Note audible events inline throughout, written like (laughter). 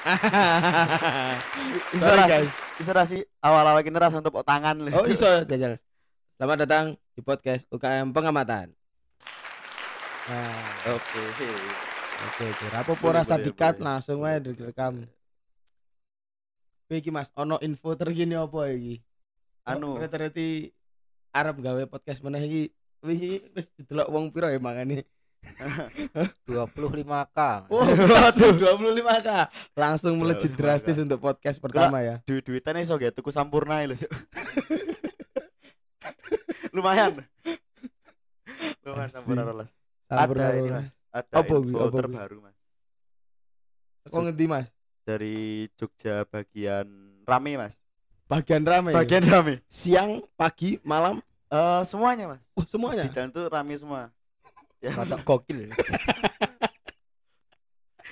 (laughs) Iso Sorry, ra guys. sih- iso ra sih awal-awal kini rasa tepuk tangan. Oh iso jajal. Selamat datang di podcast UKM Pengamatan. Nah, Oke. oke oke. Rapo Boleh, ora usah boleh, dikat boleh. langsung aja direkam. Iki Mas, ono info terkini apa iki? Anu, ternyata Arab gawe podcast meneh iki wingi wis didelok wong piro ya makane. (laughs) 25k Oh, (laughs) langsung 25k. Langsung melejit 25K. drastis untuk podcast pertama ya. duit-duitan iso gak tuku sampurna lho. (laughs) Lumayan. Lumayan sampurna rolas. Ada ini. Mas. Ada Apa, info Apa, terbaru Mas. Kok ngendi Mas? Dari Jogja bagian rame Mas. Bagian rame. Bagian rame. siang, pagi, malam, Eh semuanya Mas. oh semuanya. Di jalan tuh rame semua. Ya, Kotak gokil (laughs)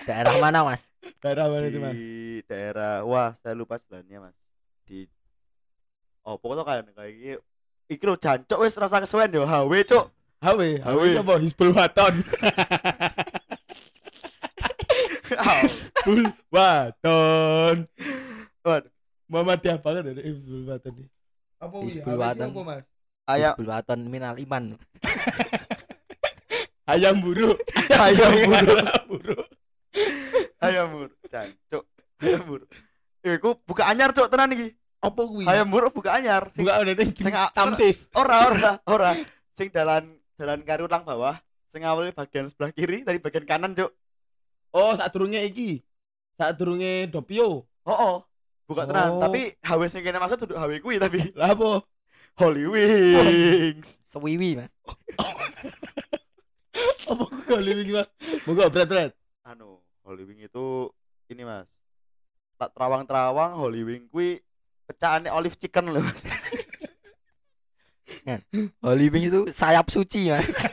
daerah mana mas Daerah mana itu, di Mas? daerah wah saya lupa jalannya Mas. Di Oh, pokoknya kayak kayak iki iki lho jancuk wis rasa kesuwen yo HW cuk. HW, HW. Apa? Hizbul Waton. Hizbul (laughs) Waton. Waduh. Muhammadiyah banget ya Hizbul Waton ini. Apa? Hizbul Waton. Hizbul minal iman (laughs) Ayam buru. (laughs) ayam (laughs) buru. buru. ayam buru. Jancuk. Ayam buru. Eh, ku buka anyar cuk tenan iki. Apa kuwi? Ayam buru buka anyar. Sing buka udah ning sing Tamsis. ora ora ora. Sing dalan dalan karo ulang bawah. Sing awalnya bagian sebelah kiri, tadi bagian kanan cuk. Oh, saat durungnya iki. Saat durungnya Dopio. Oh, oh. Buka tenan, Oh. tapi HW sing kene maksud duduk HW kuwi tapi Lah apa? Holy Wings. sewiwi mas (laughs) (laughs) Apa kuwi Holy Wing, Mas? Moga berat-berat. Anu, Holy Wing itu ini Mas. Tak terawang-terawang Holy Wing kuwi pecahannya olive chicken loh Mas. Holy Wing itu sayap suci mas. (laughs)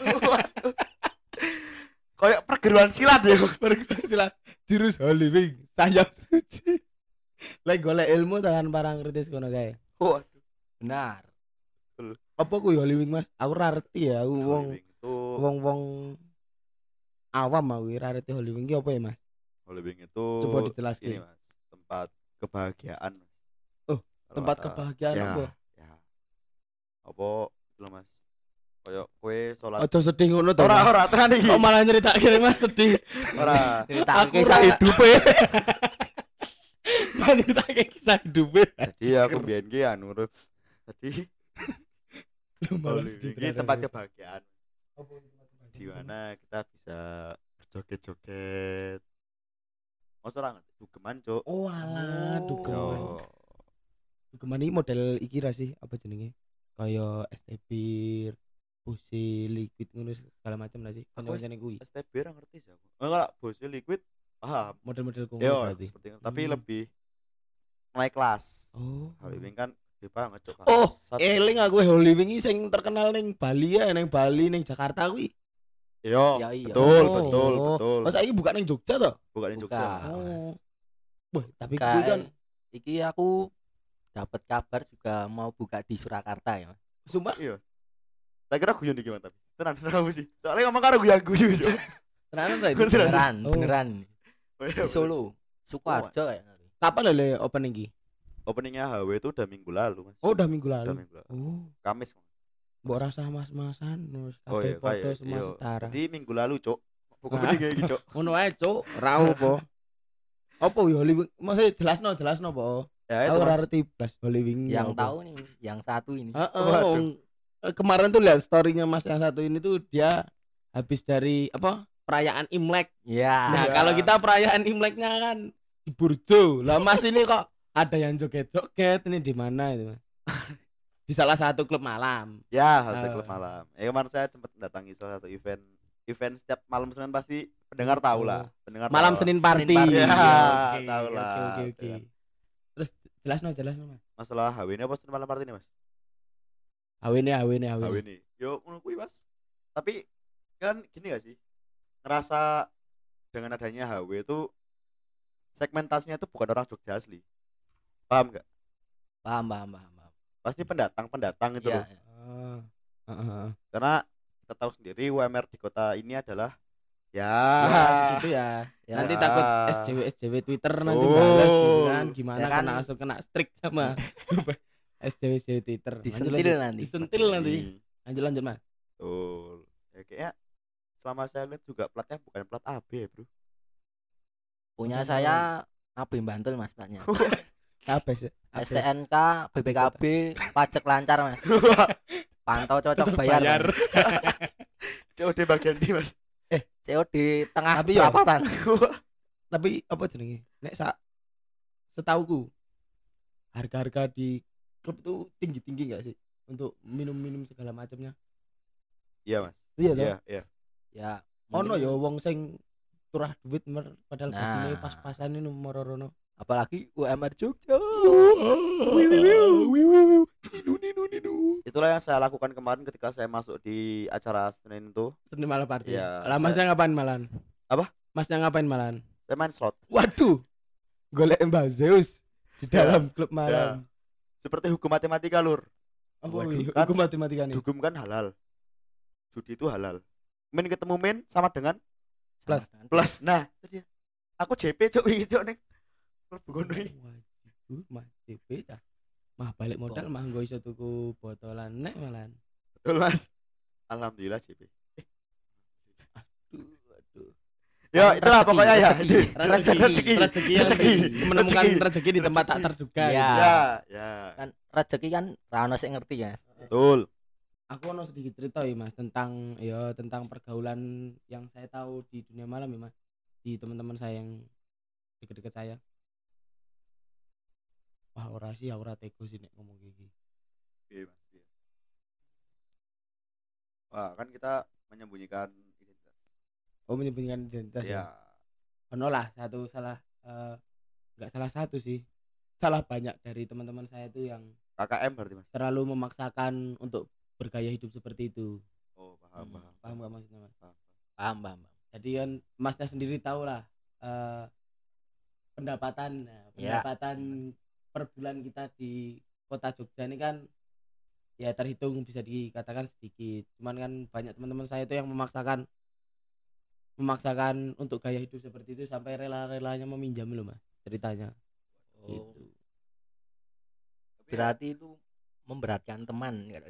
Kayak perguruan silat ya. Berkasilah jurus Holy Wing. Sayap suci. Lek golek ilmu tangan parang kritis kono kae. Waduh. benar Apa kuwi Holy Wing, Mas? Aku ora ngerti ya, aku wong itu wong-wong awam ngerti Holy Wing ki apa ya, Mas? Wing itu Coba ini dijelaskan. Mas, tempat kebahagiaan. Oh, Kalau Tempat kata- kebahagiaan ya, apa? Ya. Apa lho Mas? Kayak kue salat Ojo sedih ngono to. ora ora tenan iki. Kok malah nyeritakake Mas sedih. (laughs) Ora. cerita Aku kisah ora- hidup (laughs) Malah nyeritakake kisah hidupnya. Jadi aku biyen ki anu. Tadi Lu malah sedih ini tempat kebahagiaan Di mana kita bisa berjoget-joget. Masa ora ngerti dugeman, Cuk. Oh alah, Oh. dugeman. Ini model iki ra sih apa jenenge? Kayak STB, busi, liquid ngono segala macam lah sih. Aku Kanca-kancane kuwi. STB ora ngerti sih aku. Enggak, bosnya liquid paham. Model-model kuwi Yo, berarti. seperti itu. Tapi Hmm. lebih naik kelas. Oh. Holy Wing kan banget, Cuk. Oh, eling aku Holy Wing iki sing terkenal ning Bali ya, ning Bali ning Jakarta kuwi. Yo, Ya, iya. betul, Oh. betul, betul. Oh, saiki buka ning Jogja to? Bukan di Jogja. Bukan. Oh. Wah, tapi kuwi kan iki aku dapat kabar juga mau buka di Surakarta ya mas sumpah Iya. Tak kira guyon iki mantap. Tenan, tenan sih. Soalnya ngomong karo guyon guyon. (laughs) Ta itu? Beneran. beneran Oh. iya, di Solo Sukoharjo kayak Kapan lele opening iki? Openingnya HW itu udah minggu lalu, Mas. Oh, udah minggu udah lalu. minggu lalu. Oh, Kamis. mbok rasa mas-masan terus Oh iya, semua iya. setara. Jadi minggu lalu, Cuk. Pokoknya Hah? kayak gitu, Cuk. Ngono ae, Cuk. Ra opo. Apa ya Holy Wing? Maksudnya jelasno, jelasno po. Ya itu, Mas. Holy Wing. yang apa. tahu nih yang satu ini wong- eh, kemarin tuh lihat storynya Mas yang satu ini tuh dia habis dari apa perayaan Imlek. ya Nah, Ya. kalau kita perayaan Imleknya kan di Burjo. Lah Mas ini kok ada yang joget-joget ini di mana itu, Mas? (laughs) di salah satu klub malam. Ya, satu Ah. klub malam. Ya kemarin saya sempat datangi salah satu event event setiap malam Senin pasti pendengar tahu lah. Pendengar Malam tahu. Senin Senin party. party. Ya, Oke, tahu oke, lah, Oke, oke. ya. Terus jelasno, jelasno, Mas. Masalah HW ini apa Senin malam party ini, Mas? Awene, awene, HW awene. ini. Yo, kuwi, Mas. Tapi kan gini gak sih? Ngerasa dengan adanya HW itu segmentasinya itu bukan orang Jogja asli. Paham gak? paham paham paham, paham. Pasti pendatang-pendatang itu Iya, loh. heeh, heeh. Karena kita tahu sendiri UMR di kota ini adalah Ya. Ya, segitu ya. Ya. Nanti takut Ah. SJW SJW Twitter nanti Oh. balas gitu kan gimana Ya kan? kena langsung kena strict sama (laughs) SJW SJW Twitter. Disentil lanjut. nanti. Disentil nanti. Lanjut lanjut Mas. Betul. Ya, kayaknya selama saya lihat juga platnya bukan plat AB ya, Bro. Punya Maksudnya- saya AB Bantul Mas platnya. (laughs) Apa sih? Apa? STNK, BPKB, pajak lancar Mas. (laughs) Pantau cocok bayar. Bayar. (laughs) COD bagian di, Mas. COD tengah Tapi ya- perapatan. (laughs) Tapi apa jenenge? Nek sa setauku harga-harga di klub itu tinggi-tinggi enggak sih untuk minum-minum segala macamnya? Iya, Mas. Iya? Iya, iya. Ya. Ono ya wong sing turah duit mer padahal Nah. pas-pasan ini moro-rono. Apalagi UMR Jogja. Itulah yang saya lakukan kemarin ketika saya masuk di acara Senin itu. Seni malam party. Iya, Lah saya- masnya ngapain malan? Apa? Masnya ngapain malan? Saya main slot. Waduh. Golek Mbak Zeus di Ya, dalam klub malam. Seperti hukum matematika, Lur. Apa Waduh, wih? kan- Hukum matematika nih. Hukum kan halal. Judi itu halal. Min ketemu min sama dengan Plus. Dengan plus. Nah, itu dia. Aku JP cok iki cok ning. Mlebu kono iki. Mah DP dah. Mah balik modal mah nggo iso tuku botolan nek malan. Betul, Mas. Alhamdulillah JP. Aduh, aduh. Ya, itulah Rezeki, pokoknya ya. rezeki. (laughs) Rezeki. rezeki, rezeki, menemukan Rezeki. di tempat tak terduga. Ya. gitu. Ya, ya. kan rezeki kan rano sing ngerti ya. Betul. Aku ono sedikit cerita ya Mas tentang ya tentang pergaulan yang saya tahu di dunia malam ya Mas. Di teman-teman saya yang dekat-dekat saya. Wah, ora sih, ora tega sih nek ngomong gini. Iya, Mas. Iya. Wah, kan kita menyembunyikan identitas. Oh, menyembunyikan identitas ya. Ya. Ono lah satu salah eh, nggak salah satu sih. Salah banyak dari teman-teman saya itu yang KKM berarti, Mas. terlalu memaksakan untuk bergaya hidup seperti itu. Oh, paham, Hmm. paham. Paham gak maksudnya Mas? paham. Paham, paham. paham. Jadi kan Masnya sendiri tahu lah eh, pendapatan nah, Ya. Per bulan kita di kota Jogja ini kan ya terhitung bisa dikatakan sedikit. Cuman kan banyak teman-teman saya itu yang memaksakan memaksakan untuk gaya hidup seperti itu sampai rela-relanya meminjam loh mas ceritanya. Oh, Gitu. berarti itu memberatkan teman gitu.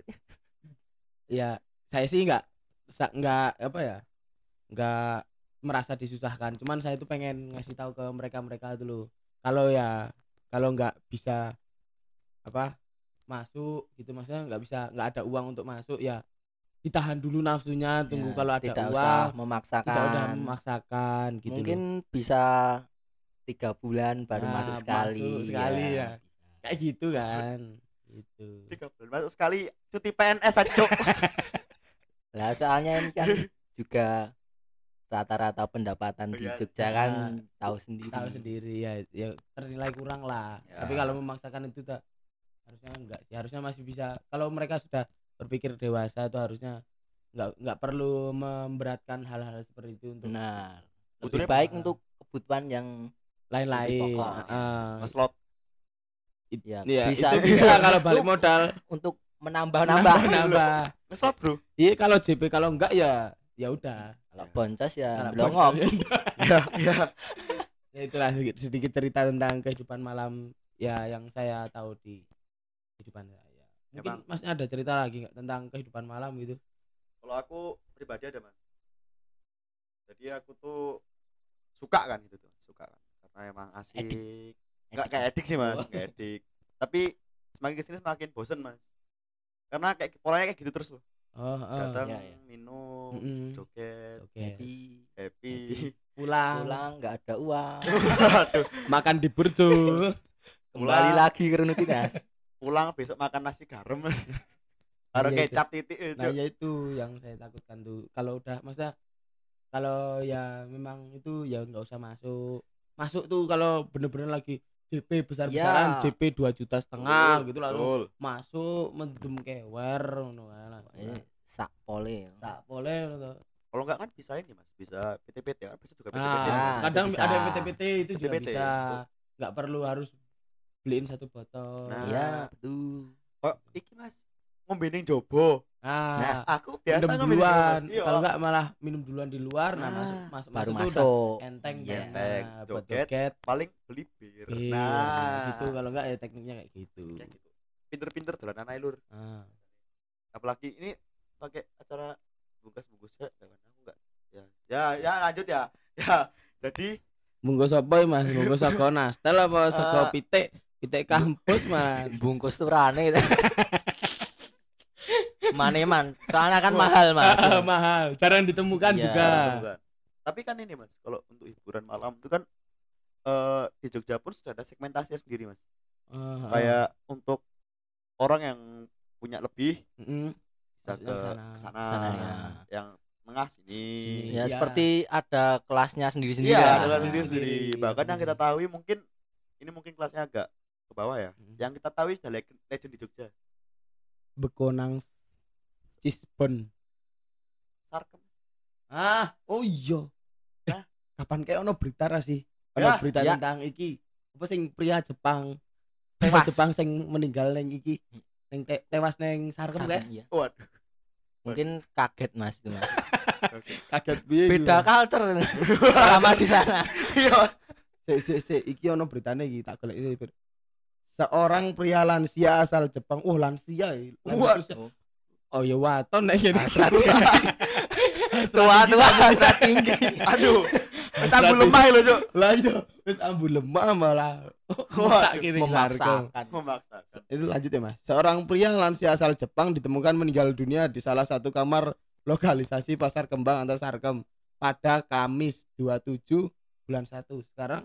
Ya saya sih nggak nggak apa ya nggak merasa disusahkan. Cuman saya itu pengen ngasih tahu ke mereka-mereka dulu kalau ya kalau nggak bisa apa masuk gitu maksudnya nggak bisa nggak ada uang untuk masuk ya ditahan dulu nafsunya tunggu Ya, kalau ada tidak uang usah tidak memaksakan. udah memaksakan gitu Mungkin loh. bisa tiga bulan baru Nah, masuk sekali. masuk sekali ya. bisa. kayak gitu kan gitu Tiga bulan masuk sekali cuti PNS aja, Cok. (laughs) Lah soalnya ini kan juga rata-rata pendapatan di Iya. Jogja kan Nah, tahu sendiri. tahu sendiri ya ya ternilai kurang lah Ya. tapi kalau memaksakan itu tak harusnya enggak sih harusnya masih bisa kalau mereka sudah berpikir dewasa itu harusnya nggak nggak perlu memberatkan hal-hal seperti itu untuk Benar. Butuhnya Lebih baik apa? untuk kebutuhan yang lain-lain. Ngeslot. ya, Iya, bisa itu bisa kalau balik modal untuk menambah-nambah. nambah Ngeslot, Bro. iya kalau JP kalau enggak ya ya udah Kalau boncos ya Kalau blongok. bocor, Iya, iya. ya itulah sedikit, sedikit cerita tentang kehidupan malam ya yang saya tahu di kehidupan saya mungkin Emang- masnya ada cerita lagi nggak tentang kehidupan malam gitu Kalau aku pribadi ada, Mas. Jadi aku tuh suka kan gitu tuh, suka kan. Karena emang asik. Edik. Enggak kayak edik sih, Mas, enggak edik. Tapi semakin ke sini semakin bosen, Mas. Karena kayak polanya kayak gitu terus loh. Oh, oh. Datang, Iya, iya. minum, Mm-mm. joget, oke Happy. happy. (laughs) pulang, Pulang nggak ada uang. Aduh, makan di burjo Kembali lagi ke rutinitas. (laughs) pulang besok makan nasi garam, Mas. (laughs) Harus Iya, itu. kecap titik eh, nah Cuk. ya itu yang saya takutkan tuh kalau udah masa kalau ya memang itu ya nggak usah masuk masuk tuh kalau bener-bener lagi JP besar-besaran Ya. JP 2 juta setengah Betul, gitu lalu betul. masuk mendem kewer ngono kan lah. sak pole. tak boleh ngono tuh. Kalau enggak kan bisa ini, Mas. Bisa PT-PT kan bisa juga PT-PT. Nah, itu kadang bisa. ada PT-PT itu juga PT-PT, bisa betul. nggak perlu harus beliin satu botol Nah. Ya, betul. Kok iki Mas ngombe ning jobo. Nah, Aku biasa minum duluan. Iya. Kalau enggak malah minum duluan di luar, nah, Nah, masuk masuk baru masuk masuk enteng kan. Enteng, Nah, buat joget. joget. paling beli bir. Iya, Nah, gitu kalau enggak ya tekniknya kayak gitu. Kayak gitu. Pinter-pinter dolanan ae lur. Nah, Apalagi ini pakai acara bungkus-bungkus ya, jangan aku enggak. Ya, ya, ya lanjut ya. (laughs) Ya, jadi Munggo sapa ya, Mas? Munggo (laughs) saka Nastel apa saka pitik? Pitik kampus, Mas. bungkus tuh rane gitu. (laughs) Maneman, soalnya kan mahal mas. (laughs) Mahal, jarang ditemukan Iya. juga. Tapi kan ini Mas, kalau untuk hiburan malam itu kan eh di Jogja pun sudah ada segmentasinya sendiri Mas. Ah, Kayak untuk orang yang punya lebih mm, bisa Masuk ke sana. sana, Sana, ya. yang tengah sini. Sini. Ya Iya. seperti ada kelasnya sendiri-sendiri. Iya, lah. kelas Nah, sendiri sendiri. sendiri. Bahkan yang kita tahu mungkin ini mungkin kelasnya agak ke bawah ya. Hmm. Yang kita tahu ada leg- legend di Jogja. Bekonang Cisben. Sarkem. Ah, oh iya. Hah? Kapan kayak ono berita ra sih? Ya, Ono berita ya. tentang iki. Apa sing pria Jepang? Tewas. Pria Jepang sing meninggal neng iki. Neng te- tewas neng Sarkem Sarkem, kayak. iya. Waduh. Mungkin kaget mas itu mas. (laughs) Kaget piye? Beda culture (laughs) sama di sana. Iya. Sik sik sik iki ono beritane iki tak golek. Seorang pria lansia asal Jepang. Oh, lansia ya. Lansia Oh ya waton nek ngene. Hasrat tua-tua hasrat tinggi. (laughs) Aduh. Wis aku lemah lho, Cuk. Lah iya, wis ambu lemah malah. (laughs) Wah. Memaksakan. Memaksakan. itu lanjut ya mas seorang pria lansia asal Jepang ditemukan meninggal dunia di salah satu kamar lokalisasi pasar kembang antar Sarkem pada Kamis 27 bulan 1 sekarang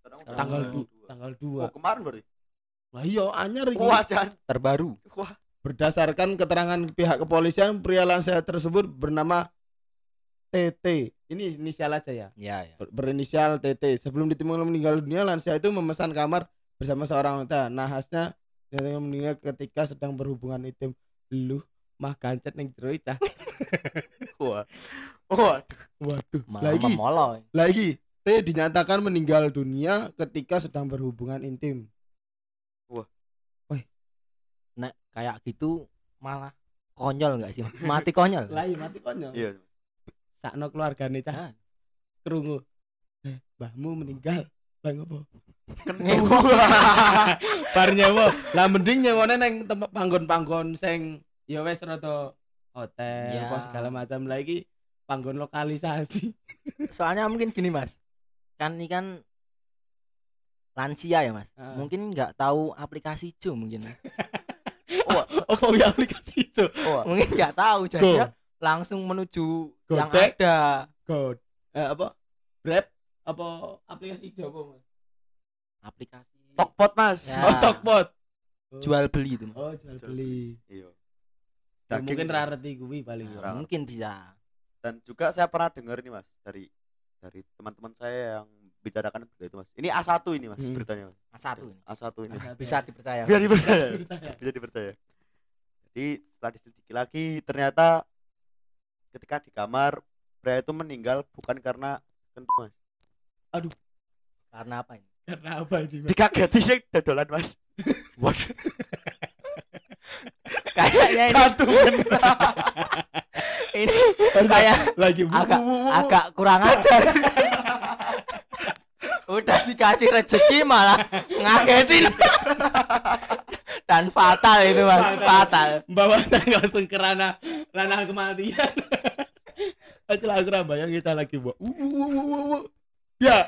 Sekarang tanggal udah du, dua. tanggal Oh, 2 kemarin berarti. lah iya anyar ini Wah. Terbaru. Wah, berdasarkan keterangan pihak kepolisian pria lansia tersebut bernama TT ini inisial aja ya? Ya ya. ber- berinisial TT sebelum ditemukan meninggal dunia lansia itu memesan kamar bersama seorang wanita. Nahasnya dia meninggal ketika sedang berhubungan intim lu mah gancet ning jero cah. Wah. (laughs) Wah, waduh. Malah lagi lagi T dinyatakan meninggal dunia ketika sedang berhubungan intim Nek kayak gitu malah konyol nggak sih? Mati konyol. lah iya mati konyol iya. sakno keluargane Ah. cah krungu eh mbahmu meninggal lah ngopo Kentu. (laughs) bar nyewa lah mending nyewone neng tempat panggon-panggon sing ya wis rada hotel Ya. apa segala macam lagi panggon lokalisasi (laughs) Soalnya mungkin gini mas, kan ini kan lansia ya mas. Ah. Mungkin nggak tahu aplikasi Jo mungkin. (laughs) oh (laughs) ya aplikasi itu Wah. mungkin nggak tahu jadi Go. langsung menuju yang Gojek. ada god eh apa grab apa aplikasi itu apa mas aplikasi Tokpot, Mas. Ya. oh tokpot jual beli itu Mas. oh jual beli Iya. Ya, Daging, mungkin rareti kuwi paling Nah, ya. mungkin bisa Dan juga saya pernah dengar nih, Mas, dari dari teman-teman saya yang bicarakan berita itu, Mas. Ini A1 ini, Mas, Hmm. beritanya, Mas. A1 ini A1 ini. Mas. A1. bisa dipercaya Biar dipercaya. Percaya. Bisa dipercaya. Jadi setelah diselidiki lagi ternyata ketika di kamar pria itu meninggal bukan karena kentu, Mas. karena apa ini karena apa ini mas Dikageti sih dodolan, Mas. (laughs) waduh (laughs) kayaknya ini, Jantungan. (laughs) ini kayak lagi agak agak kurang ajar udah dikasih rezeki malah ngagetin. Dan fatal itu mas. Fatal. Bawa langsung ke ranah ranah kematian. (laughs) Acil aku ra bayang kita lagi bu Uh, uh, uh, uh, uh, ya.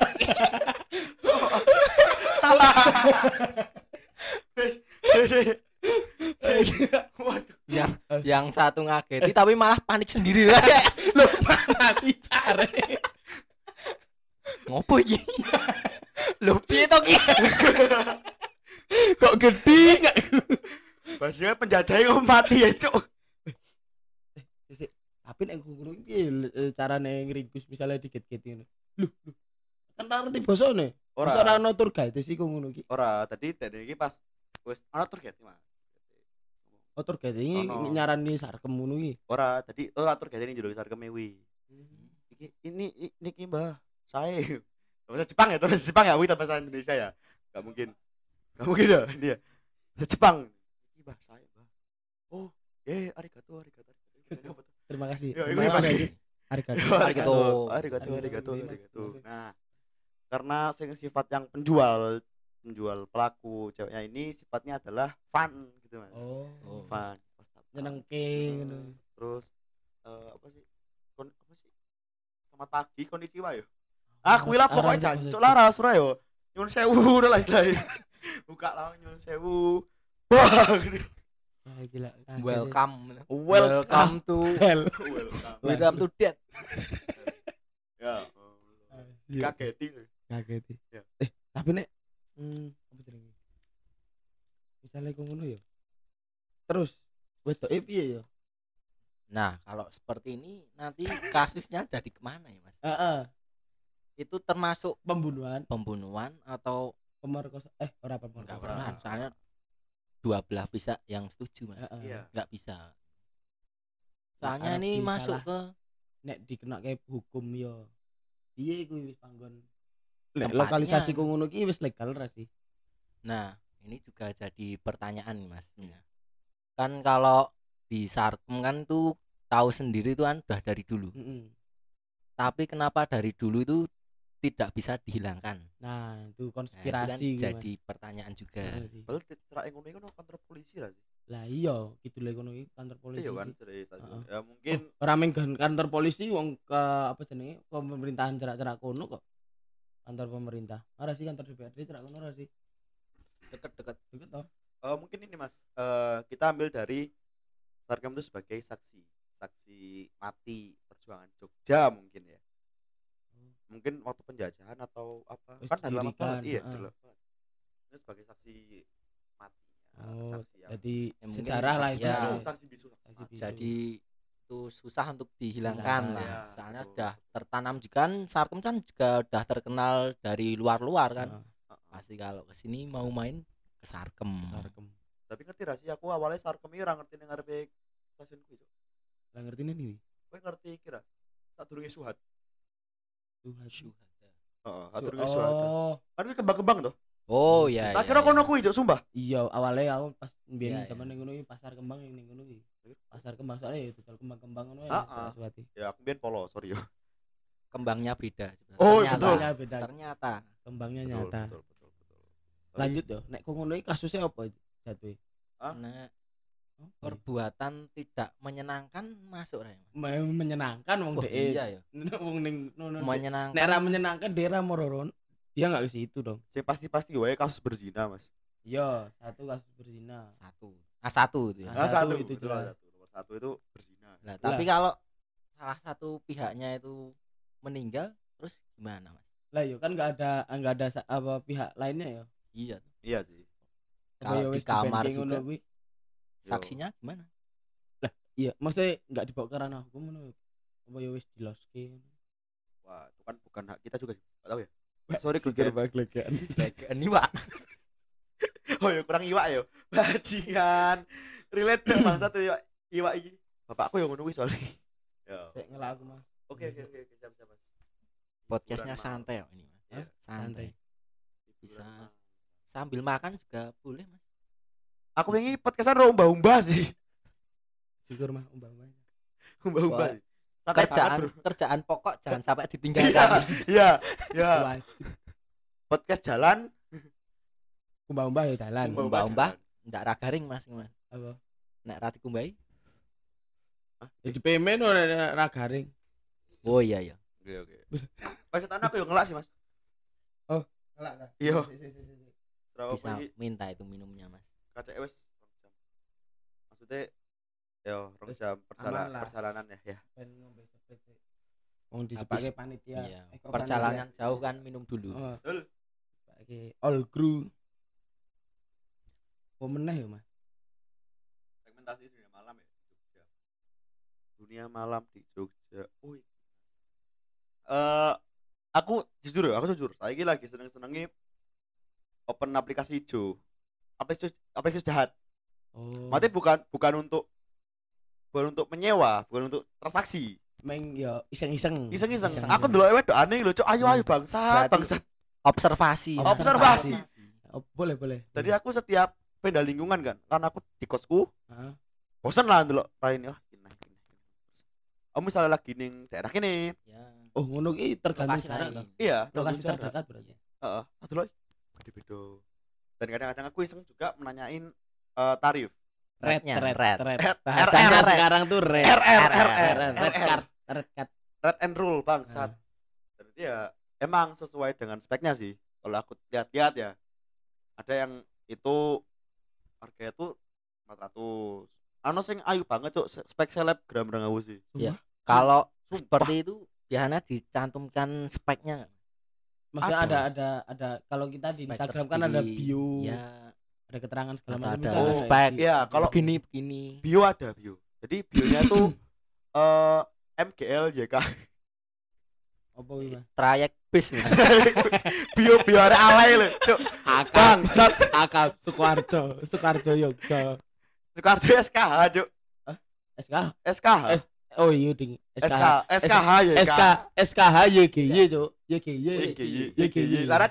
Yang yang satu ngageti tapi malah panik sendiri. Lo mati care ngopo iki? (laughs) Lho piye to ki (laughs) kok gede Maksudnya (laughs) penjajahnya kok mati ya, Cuk. tapi nek ngono iki eh, carane ngringkus misalnya dikit-dikit ngono? Lho lho. Kan tak ngerti basane Ora. ora ono tour guide sih kok ngono iki? Ora, tadi dari iki pas wis ana target, Mas. oh tour guide ini Ono. nyarani sarkem ngono iki? Ora, tadi ora target ini judul sarkeme wi. Iki ini i- niki Mbah, saya. (laughs) Bahasa Jepang ya, bahasa Jepang ya, wi tak bahasa Indonesia ya. Enggak mungkin. Enggak mungkin ya dia. Bahasa Jepang. Iki Mbah saya, Mbah. Oh, eh arigato arigato? Terima kasih. Yo, Terima kasih. Arigato. Arigato. arigato arigato Arigato, nah karena sing sifat yang penjual penjual pelaku ceweknya ini sifatnya adalah fun gitu mas Oh. Oh. fun Nyenengke ngono. terus eh, apa sih kon apa sih selamat pagi kondisi wae yo ah kuwi lah pokoknya Aran- jancuk lah ras ora yo nyun sewu (laughs) udah lah istilahnya buka lah nyun sewu wah. Ah, gila. kaget. welcome Welcome to Hell. (laughs) welcome welcome to death ya Iya. kagetin Kaget. Ya. Eh, tapi nek hmm, apa jenenge? Misalnya kok ngono ya. Terus wedoke piye ya? nah kalau seperti ini nanti (laughs) kasusnya ada di ke mana ya mas Heeh. Itu termasuk Pembunuhan, pembunuhan atau pemerkosa eh ora enggak pemerkosa. pernah soalnya dua belah pihak yang setuju mas iya nggak bisa soalnya Arab ini masuk lah. ke Nek dikena kayak hukum yo. Piye kuwi wis panggon. Nek lokalisasi ku ngono ki wis legal ra sih? nah ini juga jadi pertanyaan nih mas kan kalau di Sarkem kan tuh tahu sendiri tuh kan udah dari dulu Heeh. tapi kenapa dari dulu itu tidak bisa dihilangkan Nah, itu nah, itu kan konspirasi Mas. jadi pertanyaan juga sih. Padahal yang ngono iku kantor polisi lah sih. Lah iya, gitu lho kono iki kantor polisi. Iya kan dari stasiun. Ya mungkin Oh, ora meng kantor polisi wong ke apa jenenge pemerintahan cerak-cerak kono kok. Kantor pemerintah. Ora sih kantor DPRD cerak kono ora sih. deket-deket Deket toh. eh, mungkin ini Mas. eh, kita ambil dari Sarkem itu sebagai saksi, saksi mati perjuangan Jogja mungkin ya. Mungkin waktu penjajahan atau apa? Wis kan didirikan, banget. Iya, banget. Ini sebagai saksi matinya, Oh, saksi yang Jadi Ya, mungkin sejarah lah saksi itu. ya. bisu, saksi bisu. saksi mati. bisu. jadi itu susah untuk dihilangkan Hilangkan, lah ya, soalnya betul. sudah tertanam juga kan Sarkem kan juga udah terkenal dari luar-luar kan pasti kalau ke sini mau main ke Sarkem Sarkem. Tapi ngerti ra sih aku awalnya Sarkem ora ngerti ning ngarepe stasiun. Lah ngerti ini Kowe ngerti kira? Sak durunge Suhat. Syuhada. Heeh, durunge Suhat. Oh, Kan kuwi kembang-kembang toh. oh ya Tak ya, kira ya. kono kuwi, Cuk, sumpah. iya awalnya aku pas Iya, biyen iya. zaman ning ngono pasar kembang ning ngono iki. Pasar kembang soalnya ya dodol kembang-kembang ngono ya. Heeh. Saraswati. Ya aku biyen polo, sorry yo. kembangnya beda. Oh, ternyata betul. Beda. ternyata Kembangnya Betul, nyata. betul, betul, betul. Lanjut yo. Nek kok ngono iki kasusnya apa jatuh? Hah? Nah, perbuatan tidak menyenangkan masuk Ray. Me- menyenangkan wong Oh, dhek. iya ya (laughs) Wong ning ngono. Nek menyenangkan ra menyenangkan daerah Mororon, dia nggak ke situ dong. Sing pasti-pasti wae kasus berzina, Mas. Iya, satu kasus berzina. satu ah satu itu ya. Ah, satu satu itu jelas. satu. Nomor satu itu berzina. Lah, tapi kalau salah satu pihaknya itu meninggal terus gimana mas Lah yo kan nggak ada nggak ada apa pihak lainnya ya. iya Iya sih. Apa Kalau ya di kamar juga. Yo. saksinya gimana Iya, maksudnya nggak dibawa ke ranah hukum ngono. Apa ya wis diloske. Wah, itu kan bukan hak kita juga sih. Enggak tahu ya. Sorry Glenn. baglegan. ini pak Oh ya kurang iwak ya. Bajingan. Relate cek bangsa tuh iwak iwak iki. Bapakku yang ngono kuwi soalnya. Ya. Sik ngelak aku mah. Oke oke oke oke, siap siap Mas. podcastnya santai kok ini mas santai hiburan Bisa. sambil makan juga boleh mas Aku pengen podcastan ro umbah-umbah sih. Syukur mah. Umbah-umbah. Santai kerjaan kerjaan pokok jangan sampai Iya, ditinggalkan iya, iya. Podcast jalan, Umbah-umbah ya dalan. umbah-umbah. Umbah-umbah. jalan. ndak ragaring mas mas Apa? nek rati kumbai Jadi pemen ora ra garing. oh iya iya Oke oke. Pas ketana aku yo ngelak sih, Mas. Ngelak ta? Iya. Bisa minta itu minumnya mas kaca wis rong jam. Maksudnya yo rong jam lah. perjalanan ya ya. Wong dipakai panitia. iya Eh, perjalanan jauh kan minum dulu? Oh, Betul. pakai all crew. Apa meneh ya, Mas? Segmentasi dunia malam ya di Jogja. Dunia malam di Jogja. Wih. Eh aku jujur ya, aku jujur. Saya lagi seneng-senengi open aplikasi hijau. Aplikasi aplikasi jahat. Oh. Maksudnya bukan bukan untuk bukan untuk menyewa, bukan untuk transaksi. Meng ya iseng-iseng. Iseng-iseng. Aku ndelok wedok aneh lho, Cuk. Ayo ayo bangsat, Berarti- bangsat. observasi. Observasi. Oh, boleh, boleh. Jadi aku setiap pindah lingkungan kan, karena aku di kosku, Heeh. bosan lah dulu lain oh ini ini oh misalnya lagi ning daerah kene ya Oh, ngono ki tergantung jarak iya Lokasi tergantung jarak. terdekat berarti. Heeh, aduh loh. Gede beda. Dan kadang-kadang aku iseng juga menanyain eh, tarif. Red, Rednya, red, red. red. RR, Bahasanya RR, sekarang tuh red. RR, Red, RR, red card, red card. red and rule Nah. bangsat. Dan itu ya emang sesuai dengan speknya sih. Kalau aku lihat-lihat ya. Ada yang itu harganya tuh 400. Ano sing ayu banget cuk spek selebgram dong aku sih. Iya. kalau seperti itu biasanya dicantumkan speknya? Maksudnya Ada, ada ada ada kalau kita di Instagram kan ada bio, ya ada keterangan segala macam. ada itu ada spek. Iya, kalau begini begini bio ada bio. Jadi bionya tuh (clears throat) eh MGL YK. apa iki, trayek bis (laughs) bio bio ada alay lho, cuk. Bangsat. Akap Sukoharjo, Sukoharjo Yogyo. Soekarjo SKH, cuk. SK. SKH. S- Oh iya ding. SK SKH ya SK SKH YGY, Cuk. YGY. YGY YGY. Lara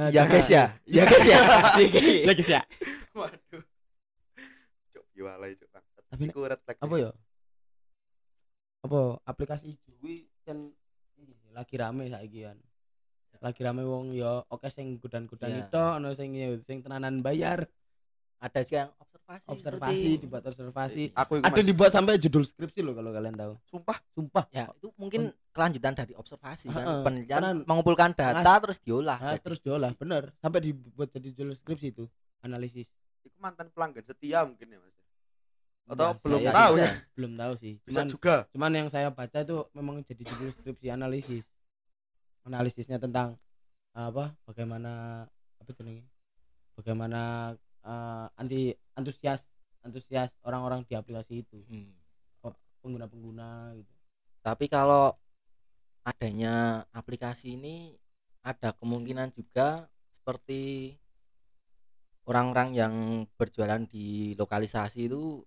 Ah, ya guys ya ya guys ya (laughs) Ya guys ya. (laughs) waduh cuk biwalai cuk bangsat. Tapi Iku red flag Apa ya? Apa aplikasi Jui kan lagi rame saiki kan. Lagi rame wong ya oke sing godan-godan Iya. itu ono sing ya, sing tenanan bayar, ada juga yang observasi observasi, seperti- dibuat observasi. aku iku Ada mas dibuat sampai judul skripsi loh kalau kalian tahu. sumpah Sumpah. ya itu mungkin kelanjutan dari observasi kan Heeh. penelitian Karena- mengumpulkan data terus diolah Nah, jadi terus diolah, bener. Sampai dibuat jadi judul skripsi itu, analisis. iku mantan pelanggan setia mungkin ya mas atau Nah, belum saya tahu ya belum tahu sih bisa cuman juga cuman yang saya baca itu memang jadi judul skripsi analisis analisisnya tentang apa bagaimana apa itu namanya bagaimana eh, anti antusias antusias orang-orang di aplikasi itu. Hmm. pengguna-pengguna gitu. Tapi kalau adanya aplikasi ini ada kemungkinan juga seperti orang-orang yang berjualan di lokalisasi itu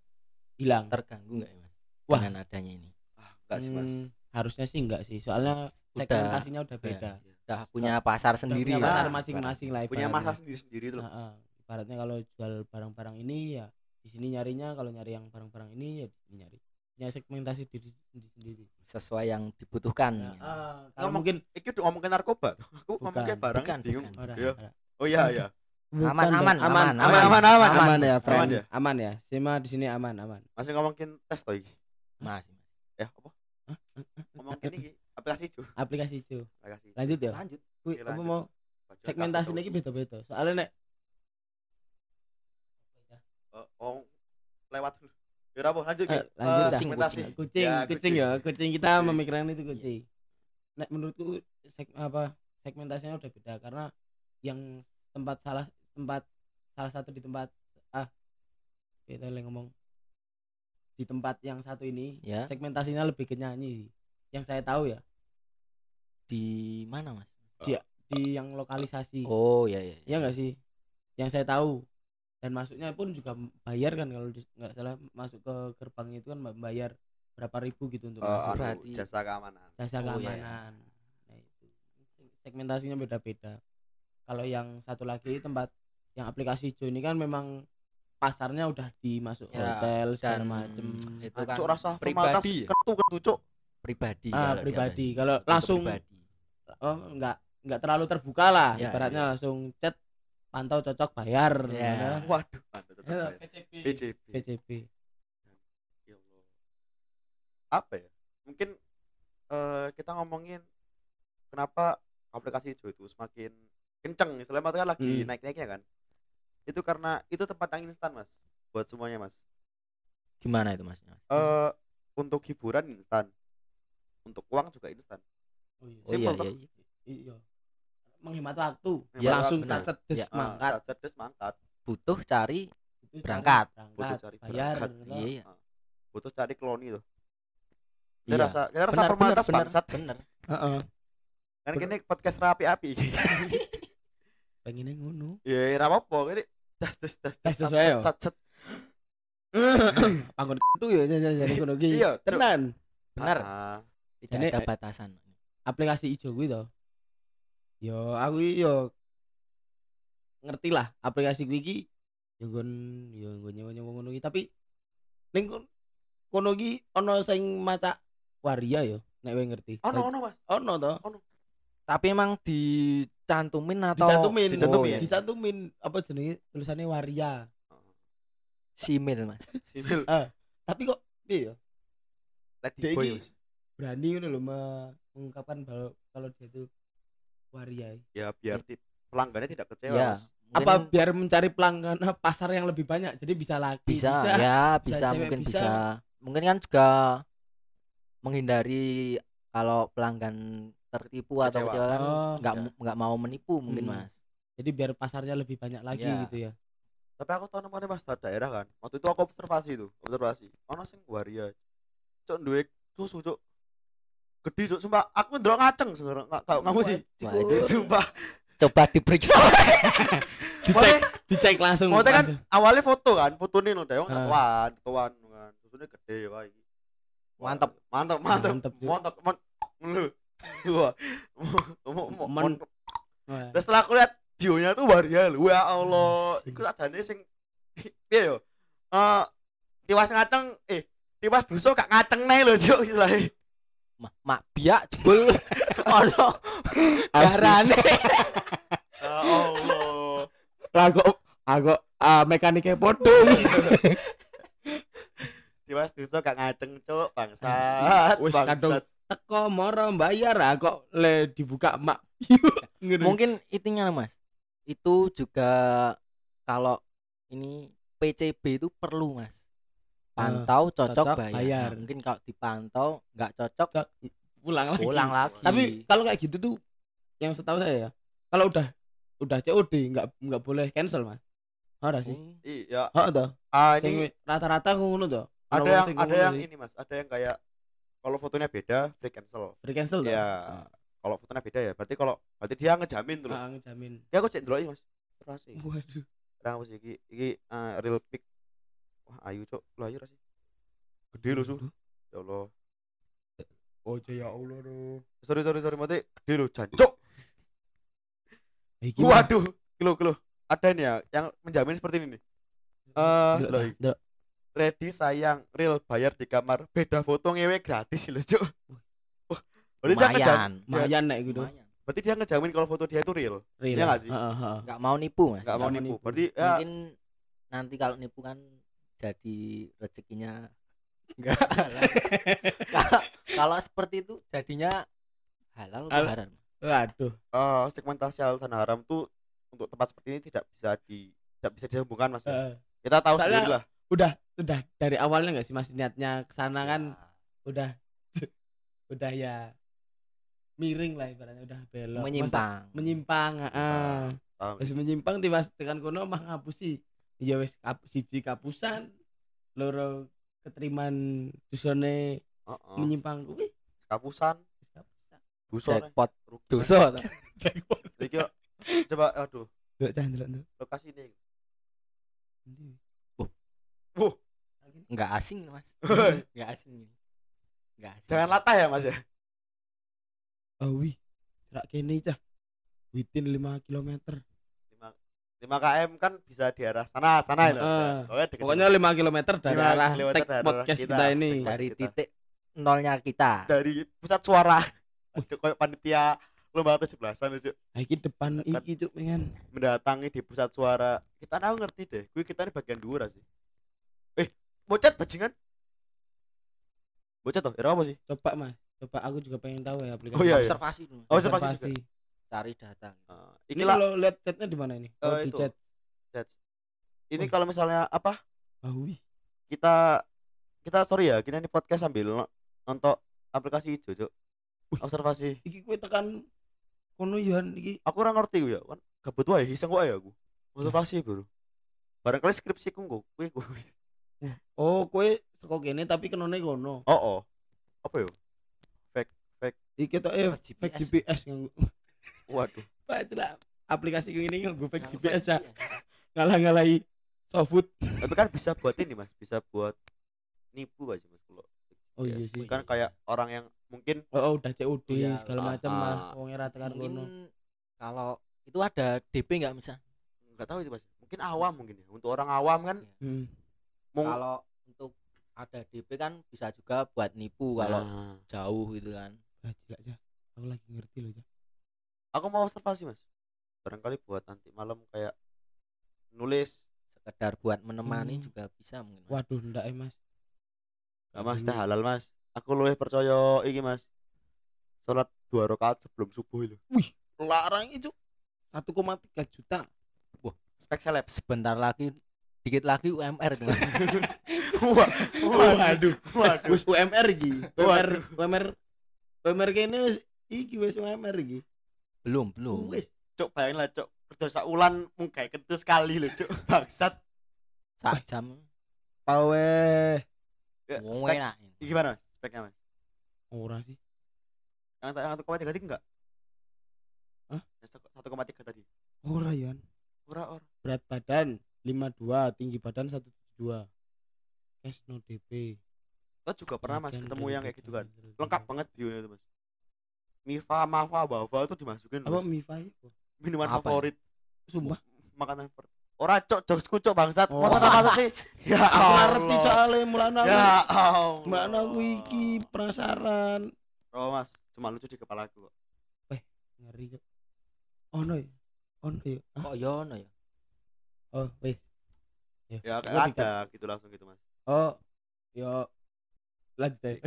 hilang. terganggu nggak ya mas? Wah. dengan adanya ini. Ah enggak sih mas. Hmm, harusnya sih enggak sih. Soalnya Udah- segmentasinya udah beda. udah punya pasar sendiri punya pasar masing-masing lah punya ibaratnya. masa sendiri sendiri tuh. Heeh. Ibaratnya kalau jual barang-barang ini ya di sini nyarinya kalau nyari yang barang-barang ini ya di sini nyari punya segmentasi diri sendiri sesuai yang dibutuhkan Nah, gitu. ah, kalau Ngomong- mungkin iki udah ngomongin narkoba aku Bukan, ngomongin barang bukan, bingung bukan. Ora, Iya. ora. oh iya iya Bukan Aman, aman, aman, aman, aman, aman, aman, aman, aman ya, aman friend. ya? Aman ya. Sima di sini aman, aman. masih ngomongin tes toh iki masih mas. ya apa ngomongin ini aplikasi itu Aplikasi itu. aplikasi. Lanjut ya. lanjut Kuwi apa mau segmentasi lagi beda-beda. Soalnya nek Eh, oh lewat dulu. Ya apa lanjut Ki. lanjut Eh, segmentasi kucing, Ya, kucing ya, kucing kita Kucing. memikirkan itu kucing. Nek menurutku seg, apa segmentasinya udah beda. Karena yang tempat salah tempat salah satu di tempat ah kita lagi ngomong. Di tempat yang satu ini ya. segmentasinya lebih ke nyanyi sih. Yang saya tahu ya. Di mana mas? Di yang lokalisasi. oh ya ya Iya enggak sih? Yang saya tahu dan masuknya pun juga bayar kan kalau nggak salah masuk ke gerbang itu kan bayar berapa ribu gitu untuk Eh, masuk. Berarti- jasa keamanan jasa Oh, iya, keamanan. Nah, itu. Segmentasinya beda-beda. Kalau yang satu lagi tempat yang aplikasi hijau ini kan memang pasarnya udah dimasuk Ya, hotel segala dan macem. itu kan cuk rasa pribadi ya? ketu ketu cuk pribadi Ah, kalau pribadi. main. Kalau langsung pribadi. oh enggak enggak terlalu terbuka lah. Ya, Ibaratnya ya. langsung chat pantau cocok bayar. Ya. ya. waduh mantap tetep Ya, bayar. PCB PCB. Ya Allah. apa ya mungkin eh, kita ngomongin kenapa aplikasi hijau itu semakin kenceng istilahnya kan lagi Hmm. naik-naiknya kan itu karena itu tempat yang instan mas buat semuanya mas gimana itu mas eh untuk hiburan instan untuk uang juga instan Oh iya. oh Simple iya toh. iya Iya. Menghemat waktu. Menghemat langsung waktu, benar. sat des Ya, mangkat. saat cerdas mangkat butuh cari cari Berangkat. berangkat, butuh cari bayar. berangkat. iya iya Ah, butuh cari kloni tuh kita Iya. rasa kita rasa formalitas benar bangsat benar Heeh. kan Bener. kini podcast rapi-api (laughs) Pengennya ngono. ya ya apa apa ini das das das Das, das sat sat Panggon itu ya jadi jadi ngono ki. Iya. Tenan. benar Ah, tidak ada batasan Aplikasi ijo kuwi to. Yo aku yo ngerti lah aplikasi kuwi iki. Yo nggon yo nggon nyewa-nyewa ngono ki tapi ning kon- kono ki ono sing maca waria yo nek kowe ngerti. Ono ono mas. Ono to. Tapi emang dicantumin atau dicantumin. Dicantumin. Oh, iya. dicantumin. Apa jenenge? Tulisannya waria. Simil mas. simil. (laughs) Tapi kok piye yo? Mas. berani ngono lho me- mengungkapkan kalau kalau dia itu waria ya biar ti- pelanggannya tidak kecewa Ya. mas mungkin apa biar mencari pelanggan pasar yang lebih banyak jadi bisa laki bisa, ya bisa, cewek, mungkin bisa. bisa. Mungkin kan juga menghindari kalau pelanggan tertipu atau Kecewa. kecewa kan Oh, nggak ya. nggak mau menipu mungkin Hmm. mas. jadi biar pasarnya lebih banyak lagi Ya. gitu ya tapi aku tahu namanya mas daerah kan waktu itu aku observasi itu observasi ono sing waria cok duwe susu cok gede cok sumpah. Aku ndelok ngaceng tahu kamu sih. Wah, itu sumpah. Coba diperiksa. (laughs) Dicek dicek langsung Maksudnya kan awalnya foto kan foto nih loh dewang Ah. tatuan tatuan kan. Susunya gede Wah, Mantep. mantap mantap mantap mantap Men-. Wah. Dan setelah aku lihat bionya tuh waria lu ya Allah. Iku ajane sing piye yo? Eh tiwas ngaceng eh tiwas dosa gak ngaceng nih lho cuk istilahnya Ma- mak biak jebul (laughs) ono garane. (laughs) ya Allah lah kok aku ah, mekaniknya podong (laughs) tiwas dosa gak ngaceng cuk bangsat Wis kadung bangsat teko moro bayar ah kok le dibuka mak. Mungkin itunya mas. Itu juga kalau ini PCB itu perlu mas. Pantau cocok, cocok, bayar. bayar. Nah, mungkin kalau dipantau nggak cocok pulang lagi. pulang lagi. tapi kalau kayak gitu tuh yang setahu saya ya kalau udah udah COD nggak nggak boleh cancel mas. Ada sih. Oh, iya. Oh toh ah ini rata-rata ngono toh. Ada yang ada yang sih. ini mas. Ada yang kayak kalau fotonya beda free cancel. Free cancel toh? Ya kalau fotonya beda ya berarti kalau berarti dia ngejamin tuh ah ngejamin. Ya aku cek dulu mas. Terus waduh. Aku sih iki iki eh, real pic wah ayu cok lu ayu rasih gede lu su. Ya Allah. Oh ya Allah tuh sorry sorry sorry mati. Gede lu jancuk iki waduh. Kilo kilo ada ini ya yang menjamin seperti ini nih. Eh tah, delok. ready sayang real bayar di kamar. Beda foto ngewe gratis lho cok dia ngejamin lumayan. lumayan nek gitu. Berarti dia ngejamin kalau foto dia itu real? Real. Iya nggak sih? Nggak mau nipu mas. nggak mau mau nipu. nipu. berarti ya Mungkin nanti kalau nipu kan jadi rezekinya enggak halal. (laughs) kalau seperti itu jadinya halal atau Hal- haram? Waduh. Eh, segmentasi halal dan haram tuh untuk tempat seperti ini tidak bisa di tidak bisa disambungkan mas. Heeh. kita tahu sendiri lah udah udah dari awalnya nggak sih mas niatnya ke sana kan udah udah ya miring lah ibaratnya udah belok. Menyimpang. menyimpang heeh. Tahu Wis menyimpang tiba tekan kono mah ngapusi ya wis kap, siji kapusan loro keteriman dusone Heeh. menyimpang. Kuwi kapusan. Buso jackpot. dosa toh. Iki coba aduh. Delok cah delok tuh. lokasi ini. Nggak asing mas. Nggak asing. Nggak asing. Jangan latah ya mas ya? Oh wih, cerak kene cah. Within 5 km. 5 km kan bisa di arah sana sana ya Heeh. pokoknya deket Pokoknya 5 km dari Lima arah kilometer dari arah podcast kita. kita, ini. Dari kita. titik nolnya kita dari pusat suara kayak panitia lomba 17-an lucu Nah, iki depan iki cuk pengen. mendatangi di pusat suara kita tahu ngerti deh gue kita ini bagian dua sih eh bocet bajingan bocet toh era apa sih Coba Mas. Coba aku juga pengen tahu ya aplikasi. Oh, iya, iya. observasi dulu observasi juga. Cari data Eh, Ini ini lah kalau lihat chatnya di mana ini? Oh, Eh, di itu. chat. ini Oh. kalau misalnya apa Oh, wih. kita kita sorry ya kita ini podcast sambil no- nonton aplikasi hijau cuk observasi Iki kowe tekan kono Yohan iki. aku kurang ngerti gue ya kan gabut wae iseng wae aku observasi bro barangkali skripsi ku kok gue gue Oh, kowe saka kene tapi kenone kono. oh oh apa ya Iki tok eh Fake fake GPS. GPS. Waduh Pak celah aplikasi ini nganggo fake Yang GPS ya. Ngalah-ngalahi softfood. tapi kan bisa buat ini mas bisa buat nipu aja mas kalau Oh iya sih. kan kayak orang yang mungkin Oh, oh, udah COD iya. segala Ah, macam ah. lah. Wong era tekan kono. mungkin kalau itu ada DP nggak misal nggak tahu itu mas mungkin awam mungkin ya untuk orang awam kan Hmm. mau kalau untuk ada DP kan bisa juga buat nipu kalau Nah, jauh gitu kan aja. Aku lagi ngerti loh, Cak. Aku mau observasi mas barangkali buat nanti malam kayak nulis sekedar buat menemani Hmm. juga bisa mungkin Mas. Waduh, ndak eh, Mas. Gak mas, dah halal mas. Aku luwih percaya iki mas. Salat dua rakaat sebelum subuh itu. Larang itu 1,3 juta. Spek seleb. sebentar lagi dikit lagi UMR gitu. (laughs) Wah, Waduh. waduh. Wis UMR iki. UMR Waduh. UMR UMR kene iki wis UMR iki. Belum belum Wis. Cuk, bayangin lah cuk. Kerja ulan mung gawe kentu sekali lho cuk. (laughs) Bangsat. sak jam Pawe Ya, spek enak iki gimana mas? Speknya mas? ora sih. Yang satu koma tiga tadi enggak? Hah? Satu- satu koma tiga tadi. Ora Yan. Ora ora. Berat badan 52, tinggi badan 172. Cash no DP. Lo juga pernah mas ketemu yang kayak gitu kan? Lengkap banget bionya itu mas. Mifa, Mafa, Bava itu dimasukin Apa. Mifa itu? Minuman Apa ya? favorit. Sumpah. Makanan favorit. Ora cok, jokesku cok bangsat. Oh. Masa masuk sih? Ya Aku ngerti Allah. soalnya mulane aku. Ya Allah. Mbak aku iki penasaran. Oh mas, cuma lucu di kepala aku kok. Ngeri kok. Ono ya? Ono ya? Ah, kok yono ya Oh, wis. Ya dikat- ada gitu langsung gitu mas. Oh, yo lanjut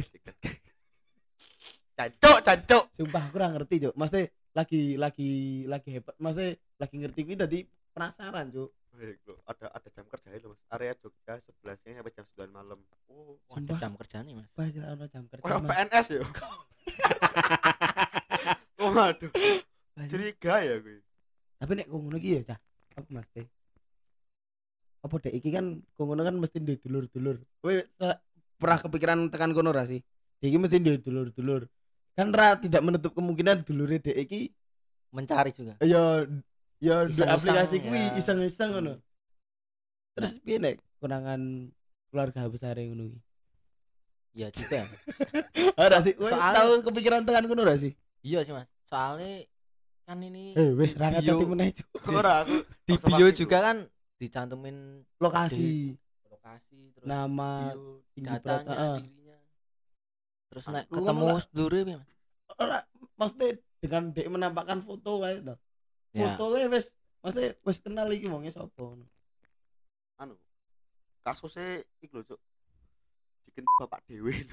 aja. Cancuk, cancuk. Sumpah aku kurang ngerti, Cuk. Maksudnya lagi lagi lagi hebat. Maksudnya lagi ngerti kuwi tadi penasaran, Cuk. Lo, ada ada jam kerja itu mas. Area Jogja 11 nya sampai jam 9 malam. Oh, ada jam kerja nih mas Pas ono jam kerja. Mas. PNS ya. (laughs) oh, waduh, Banyak. curiga ya gue. Tapi nek kok ngono iki ya, Cah. Apa Mas Teh? Apa dek iki kan kok ngono kan mesti duwe dulur-dulur. Kowe se- pernah kepikiran tekan kono ra sih? Iki mesti duwe dulur-dulur. Kan ra tidak menutup kemungkinan dulure dek iki mencari juga ya ya di aplikasi kuwi ya. iseng-iseng ngono. Hmm. Terus piye nek kunangan keluarga besar ngono iki? iya juga ya Mas. (laughs) Ora sih, tahu kepikiran tekan kono ra sih? iya sih mas soalnya kan ini Eh wis ra ngerti meneh. Ora aku di bio juga kan dicantumin lokasi, lokasi terus nama, bio tinggi datanya berat, dirinya terus Ah, naik ketemu sedulure piye, mas ora maksudnya dengan dek menampakkan foto kae to. ya Fotonya wis maksudnya wis kenal iki wonge sapa anu kasusnya iku lho cuk. Diken bapak dewe.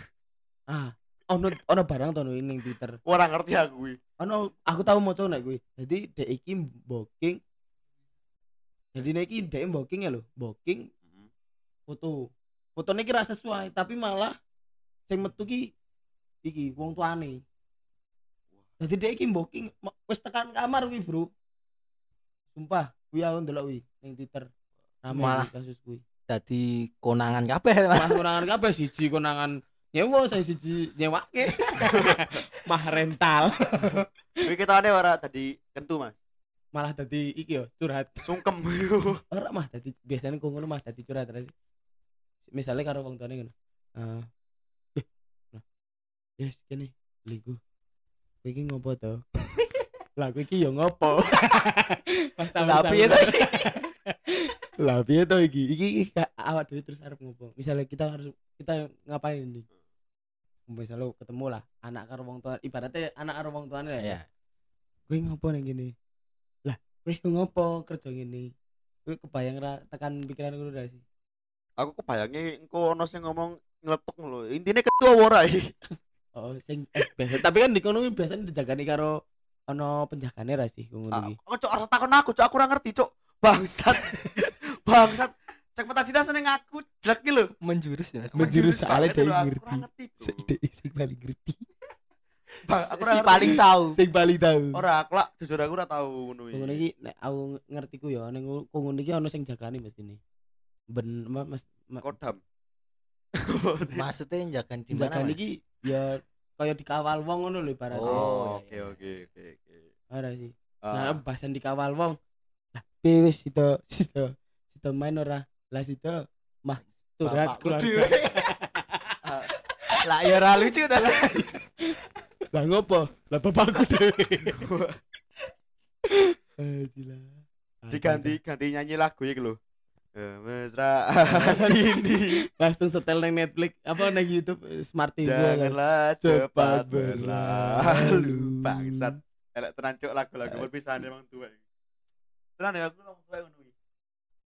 Ah, ono ono barang to ning Twitter. Ora ngerti aku kuwi. Ono aku tahu maca nek kuwi. Jadi dek iki booking jadi nek iki dek booking ya lho, booking Hmm. foto. Fotone iki ra sesuai, tapi malah sing metu ki iki wong tuane. Jadi dek iki booking wis tekan kamar kuwi, Bro. Sumpah, kuwi aku ndelok kuwi ning Twitter. Malah. kasus kuwi. jadi konangan kabeh mas Mah konangan kabeh siji konangan nyewa saya siji nyewake. (laughs) Mah rental. Kuwi ketane ora tadi kentu mas. Malah dadi iki yo curhat. Sungkem. Ora mah dadi biasanya kok ngono mah dadi curhat terus. Misalnya karo wong tuane ngono. Eh. Yes, kene liku. Kowe iki ngopo to? (laughs) Lah kowe iki yo ngopo? (laughs) Lah, piye to iki? (laughs) Lah piye to iki? Iki awak dhewe terus arep ngopo? Misalnya kita harus kita ngapain ini? Misalnya ketemu lah anak karo wong tua ibaratnya anak karo wong tuane lah ya. ya Kowe ngopo nang gini? Lah, kowe ngopo kerja ngene? Kowe kebayang ra tekan pikiran ngono ra sih? Aku kebayangnya engko ono sing ngomong ngeletuk lho. Intine ketua ora iki. Oh, sing eh, biasa. Tapi kan di kono biasanya dijagani karo ono penjagane ra sih ngono iki. Aku cok ora takon aku, cok aku ora ngerti, cok. Bangsat. (laughs) Bangsat. Segmentasi dah seneng aku jelek ki lho. menjurus ya. Menjurus soalnya aku ngerti. Sing sing paling ngerti. (laughs) Bang, aku si paling tahu Sing paling tahu. Ora, aku lah jujur aku ora tahu ngono Ngono iki nek aku ngerti ku ya ning kok ngono iki ono sing jagani mestine. Ben ma- mas ma- Kodam. maksudnya jagan di mana jagani Mas? iki ya kaya dikawal wong ngono lho ibaratnya. Oh, oke oke oke oke. Ora sih. Ah, Nah, bahasan dikawal wong. Lah, wis sito sito sito main ora? Lah sito mah curhat keluarga. (laughs) lah ya ora lucu ta Lah ngopo? Lah bapakku dhewe. (laughs) Eh, diganti ganti nyanyi lagu iki lho. Kemesraan (laughs) ini. (laughs) Langsung setel nang Netflix apa nang YouTube eh, Smart TV Janganlah Cepat cepat berlalu. Bangsat. Elek tenan cuk lagu-lagu perpisahan emang tua Tenan ya aku ngomong tua ngono.